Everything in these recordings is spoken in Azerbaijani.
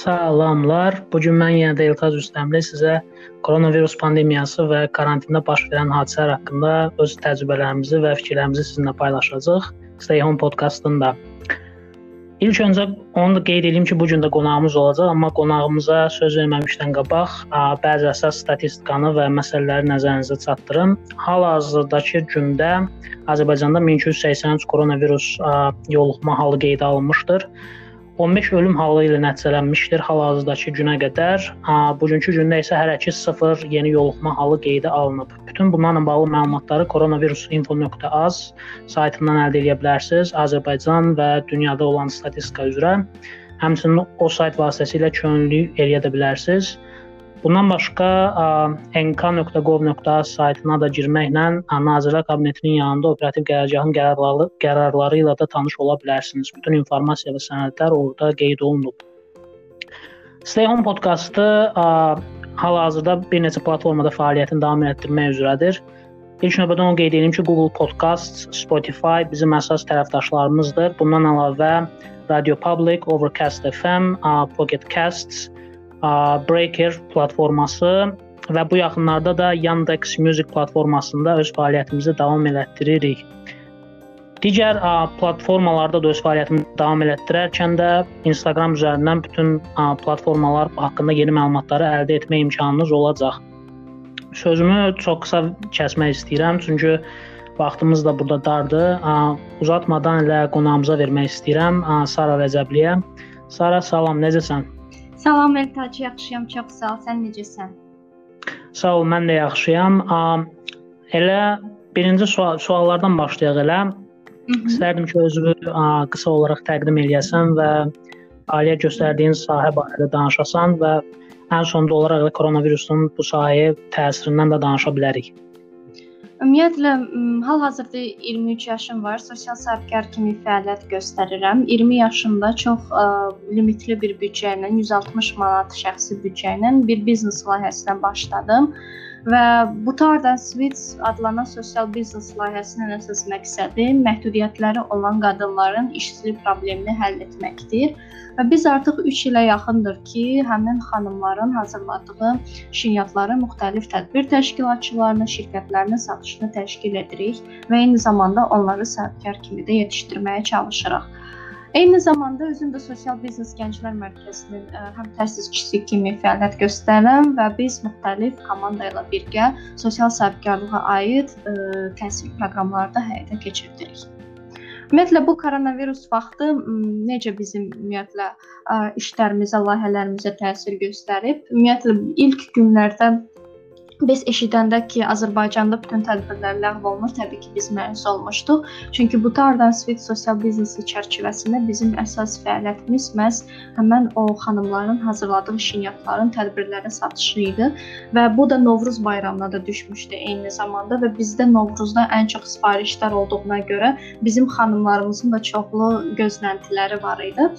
Salamlar. Bu gün mən yenə də Eltaz Rüstəmli sizə koronavirus pandemiyası və karantində baş verən hadisələr haqqında öz təcrübələrimizi və fikirlərimizi sizinlə paylaşacağıq. Stay Home podkastında. İlk öncə onu da qeyd edeyim ki, bu gün də qonağımız olacaq, amma qonağımıza söz verməmişdən qabaq bəzi əsas statistikanı və məsələləri nəzərinizə çatdırım. Hal-hazırdakı gündə Azərbaycanda 1283 koronavirus yoluxma halı qeydə alınmışdır. 15 ölüm halı ilə nəticələnmişdir hal-hazırdakı günə qədər. Bugünkü gündə isə hələ ki 0 yeni yoluxma halı qeydə alınıb. Bütün bunlarla bağlı məlumatları koronavirus.info.az saytından əldə edə bilərsiniz. Azərbaycan və dünyada olan statistika üzrə. Həmçinin o sayt vasitəsilə könüllülük edə bilərsiniz. Bundan başqa nk.gov.az saytına da girməklə Nazirlər Kabinetinin yanında operativ qərargahın qərarları, qərarları ilə də tanış ola bilərsiniz. Bütün informasiya və sənədlər orada qeyd olunub. Stay Home podkastı hal-hazırda bir neçə platformada fəaliyyətini davam etdirmək üzrədir. İlk növbədə onu qeyd edim ki, Google Podcasts, Spotify bizim əsas tərəfdaşlarımızdır. Bundan əlavə Radio Public, Overcast FM, Pocket Casts, Breaker platforması və bu yaxınlarda da Yandex Music platformasında öz fəaliyyətimizi davam elətdiririk. Digər ə, platformalarda da öz fəaliyyətimi davam elətdirərkən də Instagram üzərindən bütün ə, platformalar haqqında yeni məlumatları əldə etmə imkanınız olacaq. Sözümü çox qısa kəsmək istəyirəm, çünki vaxtımız da burada dardır. Ə, uzatmadan elə qonağımıza vermək istəyirəm ə, Sara Rəcəbliyə. Sara, salam, necəsən? Salam Eltac, yaxşıyam, çox sağ ol. Sən necəsən? Sağ ol, mən də yaxşıyam. Elə birinci sual suallardan başlayaq elə. İstərdim ki, özünü qısa olaraq təqdim eləyəsən və ailəyə göstərdiyin sahə barədə danışasan və ən sonda olaraq da koronavirusun bu sahəyə təsirindən də danışa bilərik. Ümumiyyətlə hal-hazırda 23 yaşım var. Sosial sahibkar kimi fəaliyyət göstərirəm. 20 yaşımda çox ə, limitli bir büdcə ilə 160 manat şəxsi büdcə ilə bir biznes layihəsinə başladım. Və bu Tardan Switch adlanan sosial biznes layihəsinin əsas məqsədi məhdudiyyətləri olan qadınların işsizlik problemini həll etməkdir. Və biz artıq 3 ilə yaxındır ki, həmin xanımların hazırladığı şirniyyatları müxtəlif tədbir təşkilatçılarına, şirkətlərinə satışını təşkil edirik və eyni zamanda onları sahibkar kimi də yetişdirməyə çalışırıq. Eyni zamanda özüm də Sosial Biznes Gənclər Mərkəzinin e, həm təsisçisi kimi fəaliyyət göstərirəm və biz müxtəlif komanda ilə birgə sosial sahibkarlığa aid ə, e, təhsil proqramları da həyata keçirdirik. Ümumiyyətlə bu koronavirus vaxtı necə bizim ümumiyyətlə e, işlərimizə, layihələrimizə təsir göstərib? Ümumiyyətlə ilk günlərdə Biz eşidəndə ki, Azərbaycanda bütün tədbirlər ləğv olunur, təbii ki, biz məyus olmuşduq. Çünki bu Tardan Sweet sosial biznesi çərçivəsində bizim əsas fəaliyyətimiz məhz həmin o xanımların hazırladığı şinyatların tədbirlərə satışı idi və bu da Novruz bayramına da düşmüşdü eyni zamanda və bizdə Novruzda ən çox sifarişlər olduğuna görə bizim xanımlarımızın da çoxlu gözləntiləri var idi.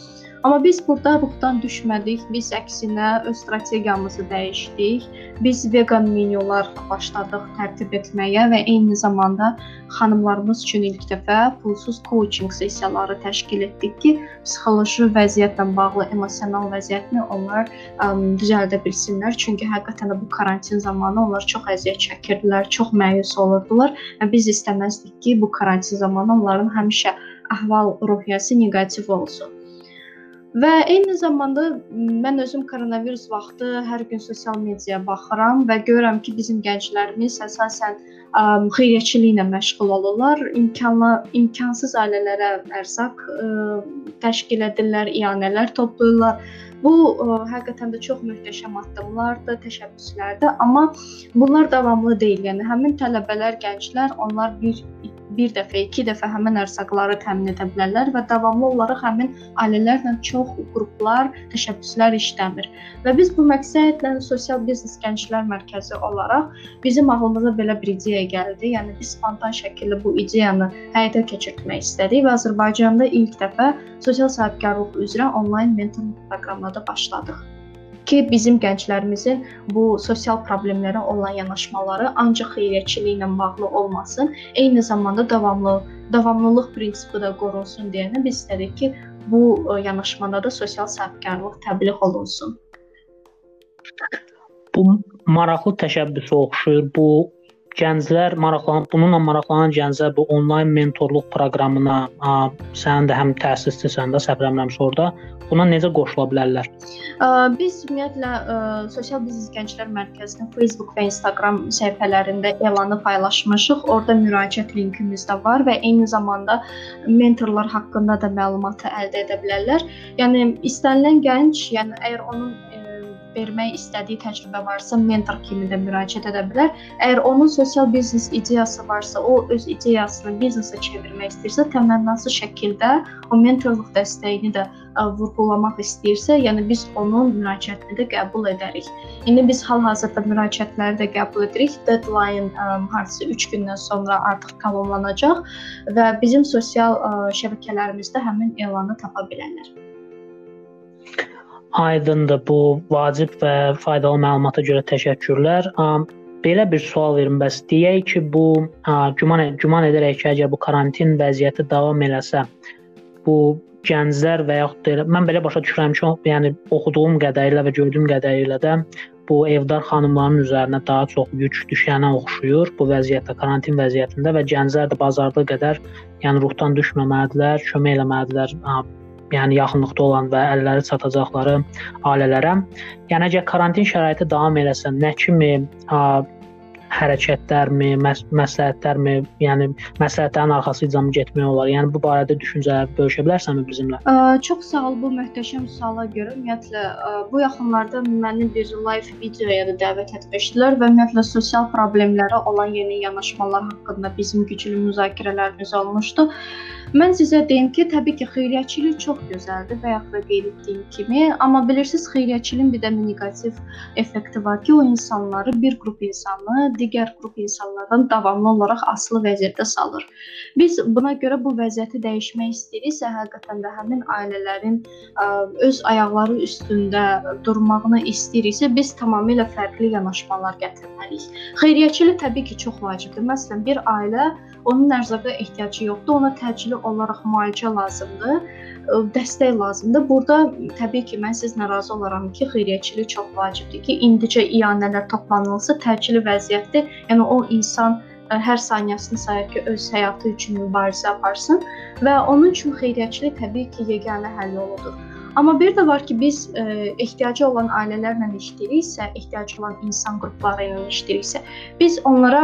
Amma biz burada ruhdan düşmədik. Biz əksinə öz strategiyamızı dəyişdik. Biz vegan menyular başladıq tərtib etməyə və eyni zamanda xanımlarımız üçün ilk dəfə pulsuz coaching sessiyaları təşkil etdik ki, psixoloji vəziyyətlə bağlı emosional vəziyyətini onlar ə, düzəldə bilsinlər. Çünki həqiqətən də bu karantin zamanı onlar çox əziyyət çəkirdilər, çox məyus olurdular və biz istəməzdik ki, bu karantin zamanı onların həmişə əhval ruhiyyəsi neqativ olsun. Və eyni zamanda mən özüm koronavirus vaxtı hər gün sosial mediaya baxıram və görürəm ki, bizim gənclərimiz əsasən ə, xeyriyyəçiliklə məşğul olurlar. İmkanla imkansız ailələrə ərzaq ə, təşkil edirlər, iyanələr toplayırlar. Bu ə, həqiqətən də çox möhtəşəm addımlardır, təşəbbüslərdir, amma bunlar davamlı deyil. Yəni həmin tələbələr, gənclər, onlar bir bir dəfə, iki dəfə həmin ərzaqları təmin edə bilərlər və davamlı olaraq həmin ailələrlə çox qruplar, təşəbbüslər işləmir. Və biz bu məqsədlə sosial biznes gənclər mərkəzi olaraq bizim ağlımıza belə bir ideya gəldi. Yəni biz spontan şəkildə bu ideyanı həyata keçirtmək istədik və Azərbaycanda ilk dəfə sosial sahibkarlıq üzrə onlayn mentorluq proqramına başladıq ki, bizim gənclərimizin bu sosial problemlərə olan yanaşmaları ancaq xeyriyyəçiliklə bağlı olmasın, eyni zamanda davamlı davamlılıq prinsipi də qorunsun deyənə biz istədik ki, bu yanaşmada da sosial sahibkarlıq təbliğ olunsun. Bu maraqlı təşəbbüsə oxşuyur. Bu gənclər maraqlanan, bununla maraqlanan gənclər bu onlayn mentorluq proqramına, ə, sənin də həm təsisçisən də, səhv eləmirəmsə orada, buna necə qoşula bilərlər? Ə, biz ümumiyyətlə ə, Sosial Biznes Gənclər Mərkəzinin Facebook və Instagram səhifələrində elanı paylaşmışıq. Orada müraciət linkimiz də var və eyni zamanda mentorlar haqqında da məlumatı əldə edə bilərlər. Yəni istənilən gənc, yəni əgər onun vermək istədiyi təcrübə varsa, mentor kimi də müraciət edə bilər. Əgər onun sosial biznes ideyası varsa, o öz ideyasını biznesə çevirmək istəyirsə, təmənnası şəkildə o mentorluq dəstəyini də ə, vurğulamaq istəyirsə, yəni biz onun müraciətini də qəbul edərik. İndi biz hal-hazırda müraciətləri də qəbul edirik. Deadline ə, hardasa 3 gündən sonra artıq tamamlanacaq və bizim sosial ə, şəbəkələrimizdə həmin elanı tapa bilərlər. Aydındır. Bu vacib və faydalı məlumata görə təşəkkürlər. Belə bir sual verim bəs deyək ki, bu güman güman edərək ki, əgər bu karantin vəziyyəti davam eləsə, bu gənclər və yaxud da elə mən belə başa düşürəm ki, yəni oxuduğum qədərilə və gördüyüm qədərilə də bu evdar xanımların üzərinə daha çox yük düşənə oxşuyur bu vəziyyətdə, karantin vəziyyətində və gənclər də bazarda qədər yəni ruhdan düşməməlidirlər, kömək eləməlidirlər yəni yaxınlıqda olan və əlləri çatacaqları ailələrə. Yəni əgər karantin şəraiti davam eləsə, nə kimi ə, hərəkətlərmi, məs məsləhətlərmi, yəni məsləhətlərin arxasınca mı getmək olar? Yəni bu barədə düşüncələr bölüşə bilərsənmi bizimlə? Ə, çox sağ ol bu möhtəşəm suala görə. Ümumiyyətlə ə, bu yaxınlarda məni bir live videoya da dəvət etmişdilər və ümumiyyətlə sosial problemlərə olan yeni yanaşmalar haqqında bizim güclü müzakirələrimiz olmuşdu. Mən sizə deyim ki, təbii ki, xeyriyyəçilik çox gözəldir və yaxud da qeyd etdiyim kimi, amma bilirsiniz, xeyriyyəçiliyin bir də neqativ effekti var ki, o insanları bir qrup insanı digər qrup insanlardan davamlı olaraq asılı vəziyyətdə salır. Biz buna görə bu vəziyyəti dəyişmək istəyiriksə, həqiqətən də həmin ailələrin ə, öz ayaqları üstündə durmağını istəyiriksə, biz tamamilə fərqli yanaşmalar gətirməliyik. Xeyriyyəçilik təbii ki, çox vacibdir. Məsələn, bir ailə onun ərzaqa ehtiyacı yoxdur, ona təcili olaraq müalicə lazımdır, dəstək lazımdır. Burada təbii ki, mən sizlə razı olaram ki, xeyriyyəçilik çox vacibdir ki, indicə iyanələr toplanılsa təcili vəziyyətdə, yəni o insan hər saniyəsini sayır ki, öz həyatı üçün mübarizə aparsın və onun üçün xeyriyyəçilik təbii ki, yeganə həll yoludur. Amma bir də var ki, biz ə, ehtiyacı olan ailələrlə işləyiriksə, ehtiyacı olan insan qrupları ilə işləyiriksə, biz onlara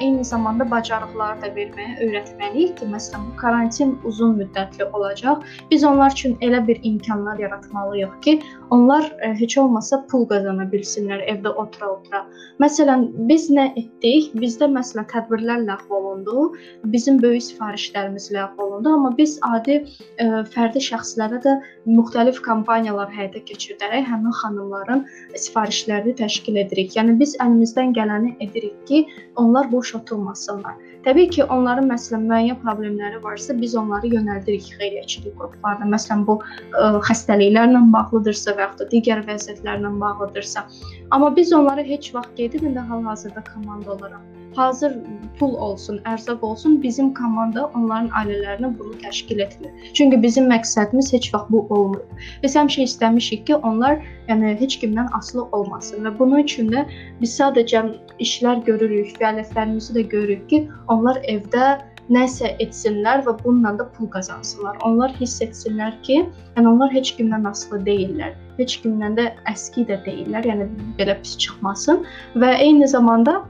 eyni zamanda bacarıqlar da verməyə öyrətməliyik ki, məsələn, bu karantin uzun müddətli olacaq. Biz onlar üçün elə bir imkanlar yaratmalıyıq ki, onlar ə, heç olmasa pul qazana bilsinlər evdə otura-otura. Məsələn, biz nə etdik? Bizdə məsələn tədbirlər ləğv olundu, bizim böyük sifarişlərimiz ləğv olundu, amma biz adi ə, fərdi şəxslərə də müxtəlif müxtəlif kampaniyalar həyata keçirdərək həmin xanımların sifarişlərini təşkil edirik. Yəni biz əlimizdən gələni edirik ki, onlar boş oturmasınlar. Təbii ki, onların məsələn müəyyən problemləri varsa, biz onları yönəldirik xeyriyyəçilik qruplarına. Məsələn, bu ə, xəstəliklərlə bağlıdırsa və ya da digər vəziyyətlərlə bağlıdırsa. Amma biz onları heç vaxt qeyd edəndə hal-hazırda komanda olaraq hazır pul olsun, ərzaq olsun, bizim komanda onların ailələrinə bunu təşkil etmir. Çünki bizim məqsədimiz heç vaxt bu olmur. Biz həmişə istəmişik ki, onlar yəni heç kimdən asılı olmasın və bunun üçün də biz sadəcə işlər görürük, fəaliyyətlərimizi də görürük ki, onlar evdə nəsə etsinlər və bununla da pul qazansınlar. Onlar hiss etsinlər ki, yəni onlar heç kimdən asılı deyillər. Heç kimdən də əski də deyillər. Yəni belə pis çıxmasın və eyni zamanda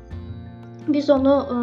biz onu ə,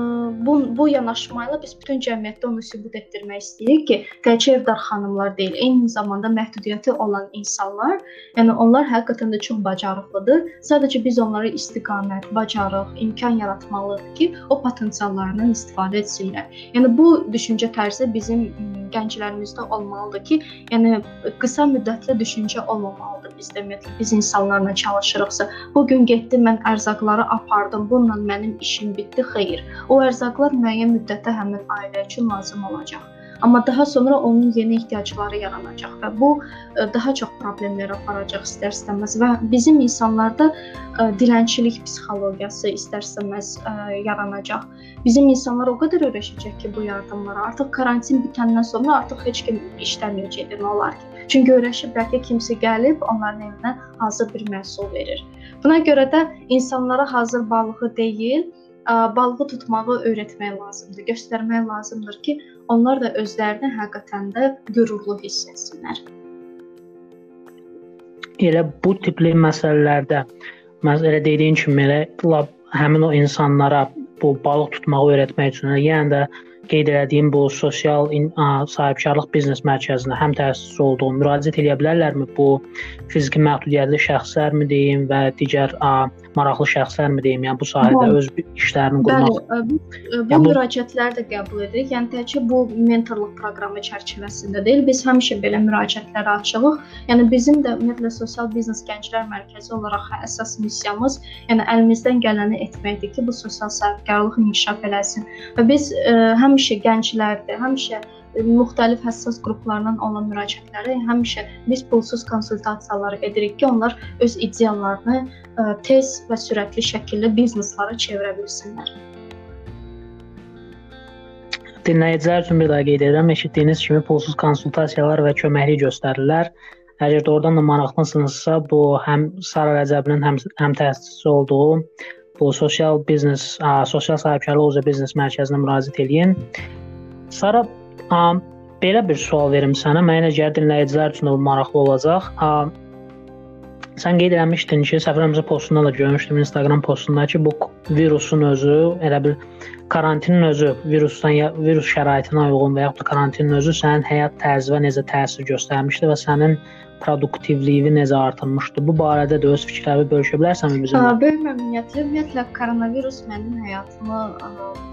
bu bu yanaşmayla biz bütün cəmiyyətdə onu sübut etdirmək istəyirik ki, təkcə evdar xanımlar deyil, eyni zamanda məhdudiyyəti olan insanlar, yəni onlar həqiqətən də çox bacarıqlıdır. Sadəcə biz onlara istiqamət, bacarıq, imkan yaratmalıyıq ki, o potensiallarından istifadə etsinlər. Yəni bu düşüncə tərzi bizim gənclərimizdə olmalıdır ki, yəni qısa müddətli düşüncə olmamalıdır bizdə ümumiyyətlə biz insanlarla çalışırıqsa. Bu gün getdim mən ərzaqları apardım, bununla mənim işim bitdi. Xeyr. O ərzaqlar müəyyən müddətdə həmin ailə üçün lazım olacaq. Amma daha sonra onun yeni ehtiyacları yaranacaq və bu ə, daha çox problemlərə aparacaq istər-istəməz və bizim insanlarda ə, dilənçilik psixologiyası istər-istəməz ə, yaranacaq. Bizim insanlar o qədər öyrəşəcək ki, bu yardımlara. Artıq karantin bitəndən sonra artıq heç kim işləməyəcək demək olar ki. Çünki öyrəşiblər ki, kimsə gəlib onların evinə hazır bir məhsul verir. Buna görə də insanlara hazır balığı deyil, balığı tutmağı öyrətmək lazımdır, göstərmək lazımdır ki, onlar da özlərini həqiqətən də qürurlu hiss etsinlər. Elə bu tipli məsələlərdə məsələ dediyin kimi elə həmin o insanlara bu balıq tutmağı öyrətmək üçün, yəni də qeyd etdiyim bu sosial sahibkarlıq biznes mərkəzinə həm təsis olduğu müraciət edə bilərlərmi? Bu fiziki məhdudiyyətli şəxslərmi deyim və digər a, maraqlı şəxslərmi deyim, yəni bu sahədə Bəli. öz işlərini qurmaq. Bəli, bu, bu yəni, müraciətləri də qəbul edirik. Yəni təkcə bu mentorluq proqramı çərçivəsində deyil, biz həmişə belə müraciətlərə açığıq. Yəni bizim də ümumiyyətlə sosial biznes gənclər mərkəzi olaraq əsas missiyamız, yəni əlimizdən gələni etməkdir ki, bu sosial sahibkarlıq inkişaf eləsin. Və biz ə, həmişə gənclərdə, həmişə müxtəlif həssas qruplardan olan müraciətləri həmişə biz pulsuz konsultasiyalar edirik ki, onlar öz ideyalarını ə, tez və sürətli şəkildə bizneslara çevirə bilsinlər. Dinləyicilər üçün bir daha qeyd edirəm, eşitdiyiniz kimi pulsuz konsultasiyalar və köməklik göstərirlər. Əgər doğrudan da maraqlısınızsa, bu həm Sara Rəcəbinin həm, həm təsisçisi olduğu bu sosial biznes, sosial sahibkarlıq üzrə biznes mərkəzinə müraciət edin. Sara Um, belə bir sual verim sənə. Mənə gəlir dinləyicilər üçün o maraqlı olacaq. Um, sən qeyd etmişdin ki, səfərimizə postunda da görmüşdüm Instagram postunda ki, bu virusun özü, elə bil karantinin özü, virusdan ya virus şəraitinə uyğun və yaxud da karantinin özü sənin həyat tərzinə necə təsir göstərmişdi və sənin produktivliyi necə artırmışdı? Bu barədə də öz fikirlərini bölüşə bilərsənmi bizimlə? Bölməm ümumiyyətlə. Ümumiyyətlə koronavirus mənim həyatımı ə,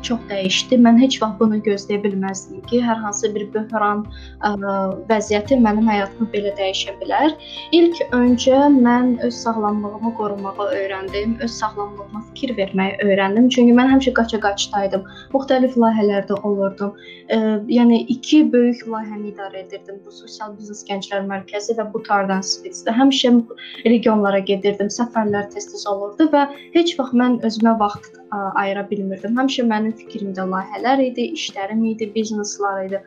çox dəyişdi. Mən heç vaxt bunu gözləyə bilməzdim ki, hər hansı bir böhran ə, vəziyyəti mənim həyatımı belə dəyişə bilər. İlk öncə mən öz sağlamlığımı qorumağı öyrəndim, öz sağlamlığıma fikir verməyi öyrəndim. Çünki mən həmişə qaça-qaçdaydım. Müxtəlif layihələrdə olurdum. Ə, yəni iki böyük layihəni idarə edirdim. Bu sosial biznes gənclər mərkəzi və Butardan Spitsdə. Həmişə regionlara gedirdim, səfərlər tez-tez olurdu və heç vaxt mən özümə vaxt ə, ayıra bilmirdim. Həmişə mənim fikrimdə layihələr idi, işlərim idi, bizneslər idi.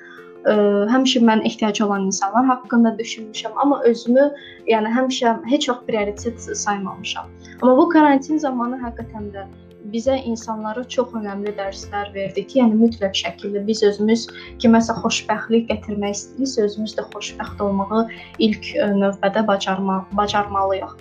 Ə, həmişə mən ehtiyacı olan insanlar haqqında düşünmüşəm, amma özümü, yəni həmişə heç vaxt prioritet saymamışam. Amma bu karantin zamanı həqiqətən də bizə insanlara çox önəmli dərslər verdi ki, yəni mütləq şəkildə biz özümüz kiməsə xoşbəxtlik gətirmək istəyiriksə, özümüz də xoşbəxt olmağı ilk e, növbədə bacarma bacarmalıyıq.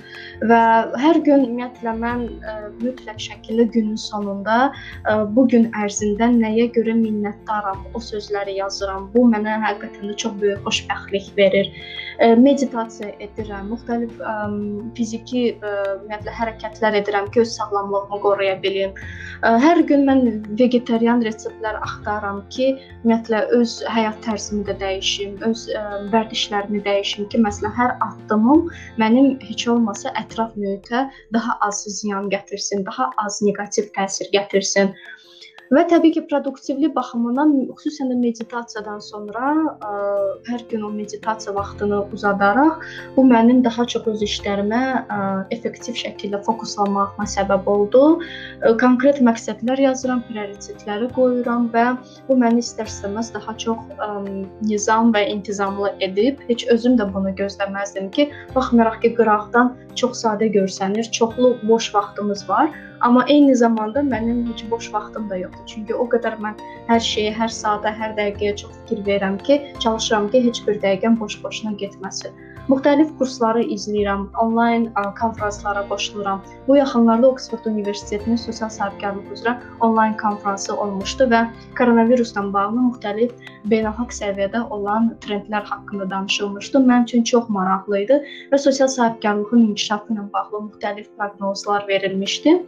Və hər gün ümumiyyətlə mən ə, e, mütləq şəkildə günün sonunda ə, e, bu gün ərzində nəyə görə minnətdaram, o sözləri yazıram. Bu mənə həqiqətən də çox böyük xoşbəxtlik verir. Ə, meditasiya edirəm, müxtəlif ə, fiziki ə, ümumiyyətlə hərəkətlər edirəm ki, öz sağlamlığımı qoruya bilim eləyim. Hər gün mən vegetarian reseptlər axtarıram ki, ümumiyyətlə öz həyat tərzimi də dəyişim, öz ə, vərdişlərimi dəyişim ki, məsələn, hər addımım mənim heç olmasa ətraf mühitə daha az ziyan gətirsin, daha az neqativ təsir gətirsin. Və təbii ki, produktivlik baxımından xüsusən də meditasiyadan sonra ə, hər gün o meditasiya vaxtını uzadaraq bu mənim daha çox öz işlərimə ə, effektiv şəkildə fokuslanmağıma səbəb oldu. Ə, konkret məqsədlər yazıram, prioritetləri qoyuram və bu məni istər-istəməz daha çox ə, nizam və intizamlı edib. Heç özüm də bunu gözləməzdim ki, baxmayaraq ki, qıraqdan çox sadə görsənir, çoxlu boş vaxtımız var. Amma eyni zamanda mənim heç boş vaxtım da yoxdur. Çünki o qədər mən hər şeyə, hər saata, hər dəqiqəyə çox fikir verirəm ki, çalışıram ki, heç bir dəqiqəm boş-boşuna getməsin. Müxtəlif kursları izləyirəm, onlayn konfranslara qoşuluram. Bu yaxınlarda Oxford Universitetinin sosial sahibkarlıq üzrə onlayn konfransı olmuşdu və koronavirusla bağlı müxtəlif beynəlxalq səviyyədə olan trendlər haqqında danışılmışdı. Mənim üçün çox maraqlı idi və sosial sahibkarlığın inkişafı ilə bağlı müxtəlif proqnozlar verilmişdi.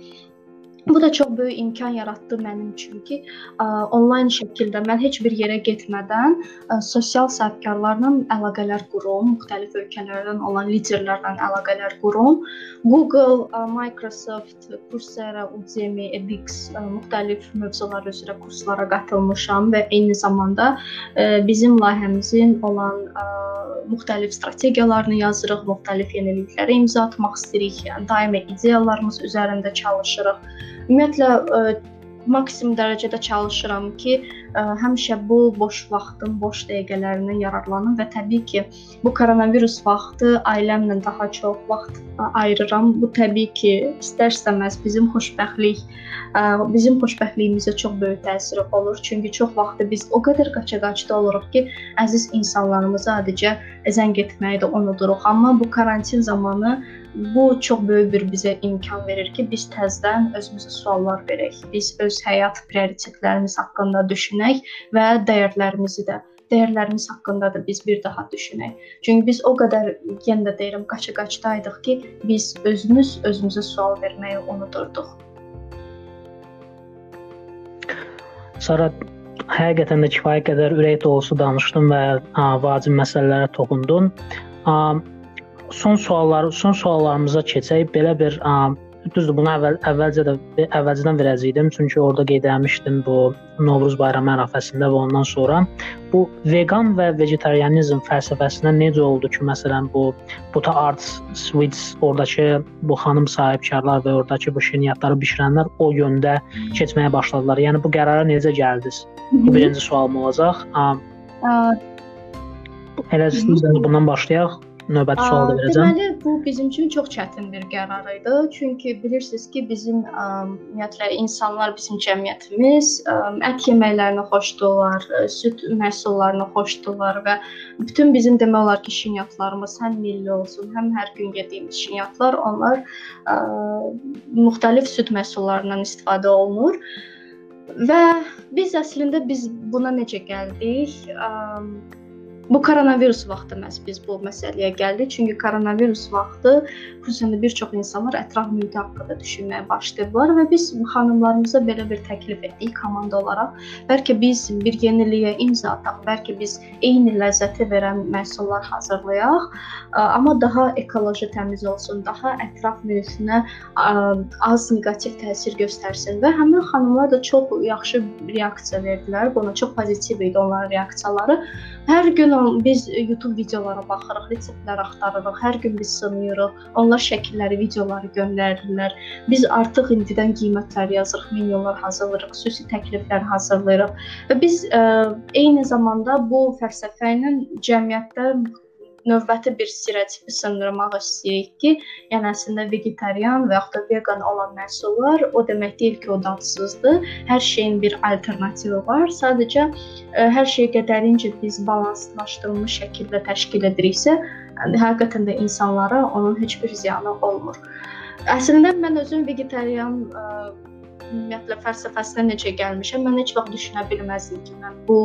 Bu da çox böyük imkan yaratdı mənim üçün ki, onlayn şəkildə mən heç bir yerə getmədən sosial sahibkarlarla əlaqələr qurum, müxtəlif ölkələrdən olan liderlərlə əlaqələr qurum. Google, Microsoft, Coursera, Udemy, edX müxtəlif mövzular üzrə kurslara qatılmışam və eyni zamanda bizim layihəmizin olan müxtəlif strategiyalarını yazırıq, müxtəlif yeniliklərə imza atmaq istəyirik. Yəni daimi ideyalarımız üzərində çalışırıq. Ümumiyyətlə ə, e, maksimum dərəcədə çalışıram ki, ə, e, həmişə bu boş vaxtın, boş dəqiqələrindən yararlanım və təbii ki, bu koronavirus vaxtı ailəmlə daha çox vaxt ayırıram. Bu təbii ki, istər-istəməz bizim xoşbəxtlik, ə, bizim xoşbəxtliyimizə çox böyük təsiri olur. Çünki çox vaxtı biz o qədər qaça-qaçda oluruq ki, əziz insanlarımıza adicə zəng etməyi də unuduruq. Amma bu karantin zamanı bu çox böyük bir bizə imkan verir ki, biz təzədən özümüzə suallar verək. Biz öz həyat prioritetlərimiz haqqında düşünək və dəyərlərimizi də dəyərlərimiz haqqında da biz bir daha düşünək. Çünki biz o qədər yenə də deyirəm, qaça-qaçdaydıq ki, biz özümüz özümüzə sual verməyi unudurduq. Sara həqiqətən də kifayət qədər ürək dolusu danışdın və vacib məsələlərə toxundun. Ə, son sualları, son suallarımıza keçək. Belə bir ə, düzdür, bunu əvvəl əvvəlcə də əvvəlcədən verəcəydim, çünki orada qeyd etmişdim bu Novruz bayramı ərəfəsində və ondan sonra bu vegan və vegetarianizm fəlsəfəsində necə oldu ki, məsələn bu Buta Arts Sweets ordakı bu xanım sahibkarlar və ordakı bu şirniyyatları bişirənlər o yöndə keçməyə başladılar. Yəni bu qərara necə gəldiniz? Bu birinci sualım olacaq. Elə sizdən bundan başlayaq növbəti sual da verəcəm. Deməli, bu bizim üçün çox çətin bir qərar idi. Çünki bilirsiniz ki, bizim ə, ümumiyyətlə insanlar bizim cəmiyyətimiz ə, ət yeməklərini xoşdurlar, süd məhsullarını xoşdurlar və bütün bizim demək olar ki, şinyatlarımız həm milli olsun, həm hər gün yediyimiz şinyatlar, onlar ə, müxtəlif süd məhsullarından istifadə olunur. Və biz əslində biz buna necə gəldik? Ə, Bu koronavirus vaxtı məhz biz bu məsələyə gəldik. Çünki koronavirus vaxtı xüsusən də bir çox insanlar ətraf mühiti haqqında düşünməyə başladılar və biz xanımlarımıza belə bir təklif etdik komanda olaraq. Bəlkə biz bir yeniliyə imza ataq, bəlkə biz eyni ləzzəti verən məhsullar hazırlayaq, amma daha ekoloji təmiz olsun, daha ətraf mühitinə az neqativ təsir göstərsin və həmin xanımlar da çox yaxşı reaksiya verdilər. Buna çox pozitiv idi onların reaksiyaları. Hər gün biz YouTube videolara baxırıq, reseptlər axtarırıq. Hər gün biz sınayırıq. Onlar şəkilləri, videoları göndərirlər. Biz artıq indidən qiymətlər yazırıq, menyular hazırlayırıq, xüsusi təkliflər hazırlayırıq. Və biz ə, eyni zamanda bu fəlsəfə ilə cəmiyyətdə növbəti bir stereotipi sındırmaq istəyirik ki, yəni əslində vegetarian və yaxud da vegan olan məhsullar o demək deyil ki, o dadsızdır. Hər şeyin bir alternativi var. Sadəcə ə, e, hər şey qədərincə biz balanslaşdırılmış şəkildə təşkil ediriksə, həqiqətən də insanlara onun heç bir ziyanı olmur. Əslində mən özüm vegetarian ə, e, ümumiyyətlə fəlsəfəsinə necə gəlmişəm, mən heç vaxt düşünə bilməzdim ki, mən bu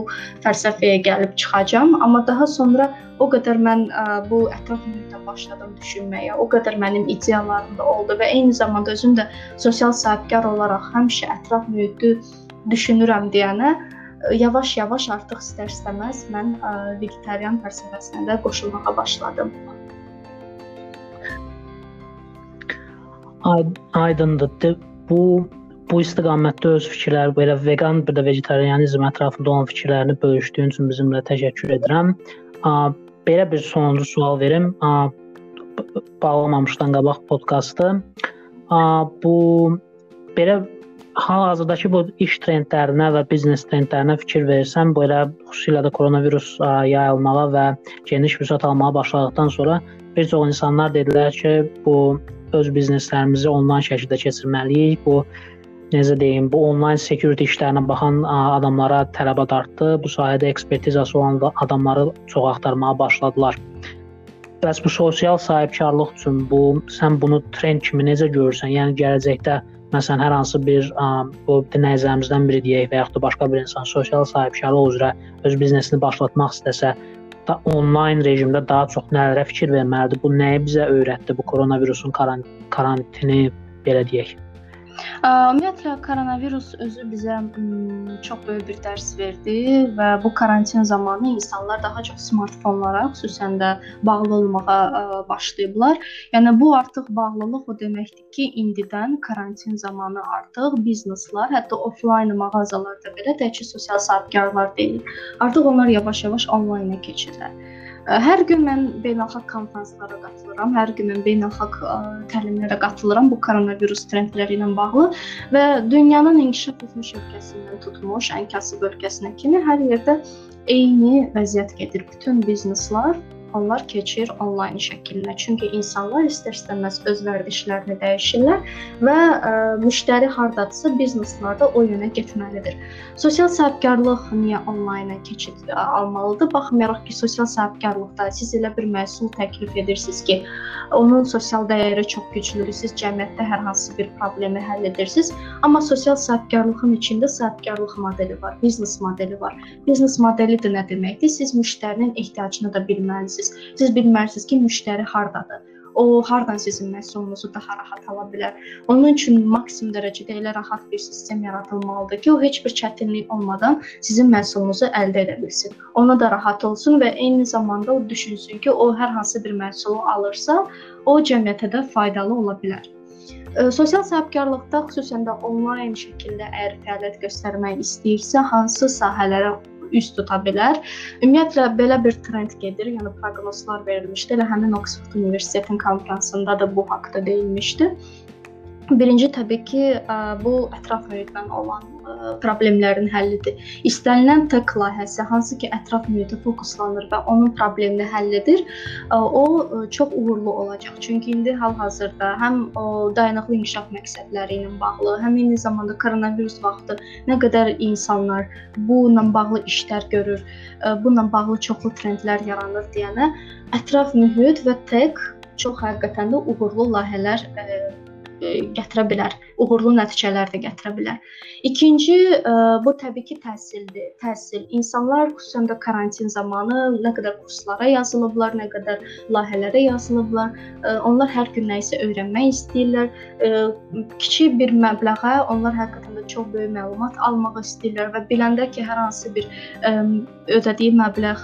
fəlsəfəyə gəlib çıxacağam, amma daha sonra o qədər mən ə, bu ətraf mühitə başladım düşünməyə. O qədər mənim ideyalarım da oldu və eyni zamanda özüm də sosial sahibkar olaraq həmişə ətraf mühiti düşünürəm deyənə yavaş-yavaş artıq istər-istəməz mən ə, vegetarian fəlsəfəsinə də qoşulmağa başladım. Aydındır. Bu bu istiqamətdə öz fikirləri, belə veqan, bir də vegetarianizm ətrafında olan fikirlərini bölüşdüyün üçün bizimlə təşəkkür edirəm. Belə bir sonuncu sual verim. Bağlamamışdan qabaq podkastı. Bu belə hal-hazırdakı bu iş trendlərinə və biznes trendlərinə fikir versəm, belə xüsusilə də koronavirus yayılmağa və geniş vüsət almağa başladıqdan sonra bir çox insanlar dedilər ki, bu öz bizneslərimizi onlayn şəkildə keçirməliyik. Bu necə deyim, bu onlayn security işlərinə baxan adamlara tələbat artdı. Bu sahədə ekspertizası olan adamları çox axtarmağa başladılar. Bəs bu sosial sahibkarlıq üçün bu sən bunu trend kimi necə görürsən? Yəni gələcəkdə məsələn hər hansı bir ə, bu dinləyicilərimizdən biri deyək və yaxud da başqa bir insan sosial sahibkarlıq üzrə öz biznesini başlatmaq istəsə, da onlayn rejimdə daha çox nələrə fikir verməlidir? Bu nəyi bizə öyrətdi bu koronavirusun karantini belə deyək? Ümumiyyətlə koronavirus özü bizə çox böyük bir dərs verdi və bu karantin zamanı insanlar daha çox smartfonlara, xüsusən də bağlı olmağa başlayıblar. Yəni bu artıq bağlılıq o deməkdir ki, indidən karantin zamanı artıq bizneslər, hətta oflayn mağazalarda belə təkcə sosial sahibkarlar deyil, artıq onlar yavaş-yavaş onlayna keçirlər. Hər gün mən beynəlxalq konfranslara qatılıram, hər gün mən beynəlxalq təlimlərə qatılıram bu koronavirus trendləri ilə bağlı və dünyanın inkişaf etmiş ölkəsindən tutmuş ən kasıb ölkəsinə kimi hər yerdə eyni vəziyyət gedir. Bütün bizneslər onlar keçir onlayn şəklinə. Çünki insanlar istər-istəməz öz vərdişlərini dəyişirlər və ə, müştəri hardadsa bizneslər də o yönə getməlidir. Sosial sahibkarlıq niyə onlayna keçid almalıdır? Baxmayaraq ki, sosial sahibkarlıqda siz elə bir məhsul təklif edirsiniz ki, onun sosial dəyəri çox güclüdür. Siz cəmiyyətdə hər hansı bir problemi həll edirsiniz. Amma sosial sahibkarlığın içində sahibkarlıq modeli var, biznes modeli var. Biznes modeli də nə deməkdir? Siz müştərinin ehtiyacını da bilməlisiniz. Siz bilməlisiniz ki, müştəri hardadır o hardan sizin məhsulunuzu daha rahat ala bilər. Onun üçün maksimum dərəcədə elə rahat bir sistem yaradılmalıdır ki, o heç bir çətinlik olmadan sizin məhsulunuzu əldə edə bilsin. Ona da rahat olsun və eyni zamanda o düşünsün ki, o hər hansı bir məhsulu alırsa, o cəmiyyətə də faydalı ola bilər. Sosial sahibkarlıqda xüsusən də onlayn şəkildə əgər fəaliyyət göstərmək istəyirsə, hansı sahələrə üz tuta bilər. Ümumiyyətlə belə bir trend gedir, yəni proqnozlar verilmişdi. Elə həmin Oxford Universitetinin konfransında da bu haqqda deyilmişdi. Birinci təbii ki, bu ətraf mühitlə olan problemlərin həllidir. İstənilən TEK layihəsi hansı ki, ətraf mühitə fokuslanır və onun problemini həll edir, o çox uğurlu olacaq. Çünki indi hal-hazırda həm dayanıqlı inkişaf məqsədləri ilə bağlı, həm eyni zamanda koronavirus vaxtı nə qədər insanlar bununla bağlı işlər görür, bununla bağlı çoxlu trendlər yaranır deyənə ətraf mühit və TEK çox həqiqətən də uğurlu layihələr E, gətirə bilər, uğurlu nəticələr də gətirə bilər. İkinci e, bu təbii ki, təhsildir. Təhsil. İnsanlar xüsusən də karantin zamanı nə qədər kurslara yazılıblar, nə qədər layihələrə yazılıblar. E, onlar hər gün nə isə öyrənmək istəyirlər. Kiçik bir məbləğə onlar həqiqətən də çox böyük məlumat almaq istəyirlər və biləndə ki, hər hansı bir ödədiyi məbləğ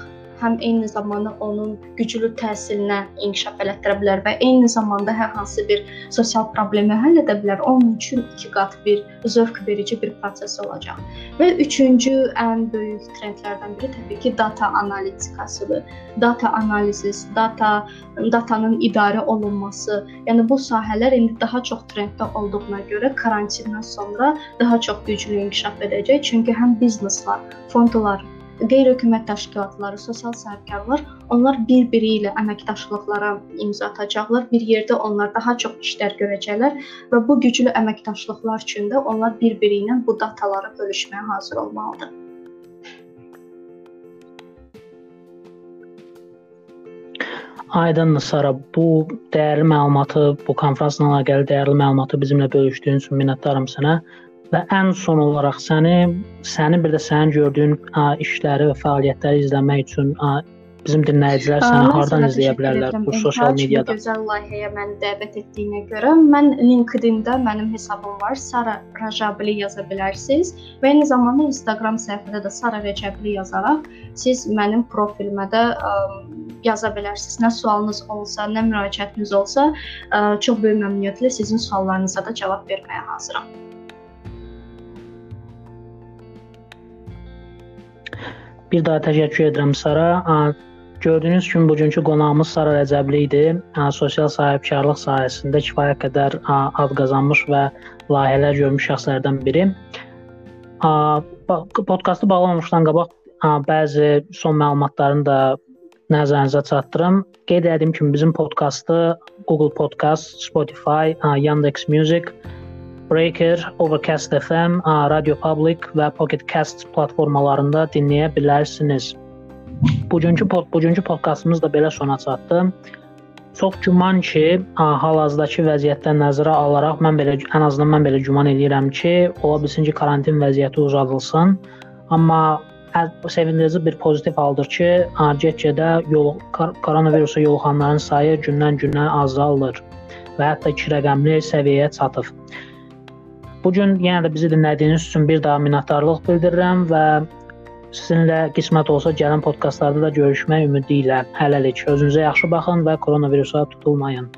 həm eyni zamanda onun güclü təhsilinə inkişaf elətdirə bilər və eyni zamanda hər hansı bir sosial problemi həll edə bilər. Onun üçün iki qat bir zövq verici bir proses olacaq. Və üçüncü ən böyük trendlərdən biri təbii ki, data analitikasıdır. Data analizis, data datanın idarə olunması. Yəni bu sahələr indi daha çox trenddə olduğuna görə karantindən sonra daha çox güclü inkişaf edəcək. Çünki həm bizneslər, fondlar, qeyri-hökumət təşkilatları, sosial sahibkarlar, onlar bir-biri ilə əməkdaşlıqlara imza atacaqlar. Bir yerdə onlar daha çox işlər görəcəklər və bu güclü əməkdaşlıqlar üçün də onlar bir-biri ilə bu dataları bölüşməyə hazır olmalıdır. Aydındır Sara, bu dəyərli məlumatı, bu konfransla əlaqəli dəyərli məlumatı bizimlə bölüşdüyün üçün minnətdaram sənə. Və ən son olaraq səni, səni bir də sənin gördüyün ə, işləri və fəaliyyətləri izləmək üçün ə, bizim dinləyicilər səni hardan izləyə bilərlər bu sosial mediada? Gözəl layihəyə məni dəvət etdiyinə görə mən LinkedIn-də mənim hesabım var. Sara Rəcəbli yaza bilərsiniz və eyni zamanda Instagram səhifədə də Sara Rəcəbli yazaraq siz mənim profilimə də ə, yaza bilərsiniz. Nə sualınız olsa, nə müraciətiniz olsa, ə, çox böyük məmnuniyyətlə sizin suallarınıza da cavab verməyə hazıram. Bir daha təşəkkür edirəm Sara. Gördüyünüz kimi bugünkü qonağımız Sara Rəcəbli idi. Sosial sahibkarlıq sahəsində kifayət qədər ad qazanmış və layihələr görmüş şəxslərdən biri. Podkastı bağlamamışdan qabaq bəzi son məlumatlarını da nəzərinizə çatdırım. Qeyd etdiyim kimi bizim podkastı Google Podcast, Spotify, Yandex Music Breaker, Overcast FM, Radio Public və Pocket Cast platformalarında dinləyə bilərsiniz. Bugünkü pod bugünkü podkastımız da belə sona çatdı. Çox güman ki, hal-hazırdakı vəziyyətdən nəzərə alaraq mən belə ən azından mən belə güman edirəm ki, ola bilsin ki, karantin vəziyyəti uzadılsın. Amma sevindirici bir pozitiv haldır ki, get-gedə yol koronavirusa yoluxanların sayı gündən-günə azalır və hətta 2 rəqəmli səviyyəyə çatıb. Bu gün yenə də bizi dinlədiyiniz üçün bir daha minnətdarlıq bildirirəm və sizinlə qismət olsa gələn podkastlarda da görüşmək ümidi ilə hələlik özünüzə yaxşı baxın və koronavirusa tutulmayın.